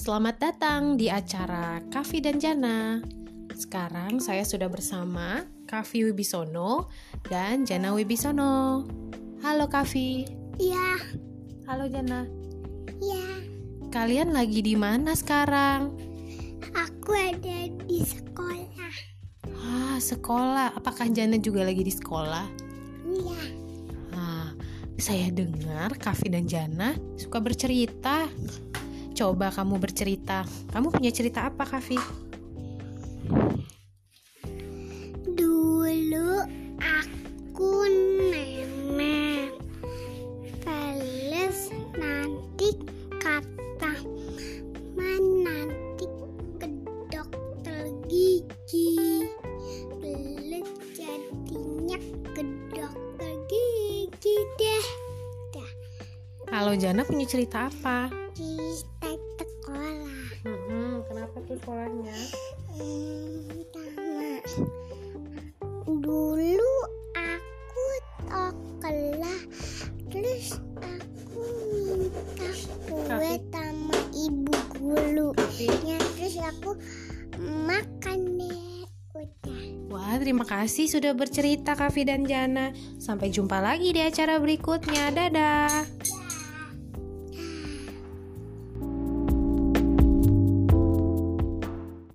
Selamat datang di acara Kavi dan Jana. Sekarang saya sudah bersama Kavi Wibisono dan Jana Wibisono. Halo Kavi. Iya, Halo Jana. iya. Kalian lagi di mana sekarang? Aku ada di sekolah. Ah, sekolah. Apakah Jana juga lagi di sekolah? Iya, Ah, saya dengar Kavi dan Jana suka bercerita. Coba kamu bercerita. Kamu punya cerita apa, Kavi? dulu aku nenek. Terus nanti kata nanti ke dokter gigi. Terus jadinya ke dokter gigi deh. Kalau Jana punya cerita apa? Di sekolah. kenapa tuh sekolahnya? Hmm, dulu aku sekolah terus aku minta kue sama ibu guru ya terus aku makan deh udah wah terima kasih sudah bercerita Kavi dan Jana. Sampai jumpa lagi di acara berikutnya. Dadah.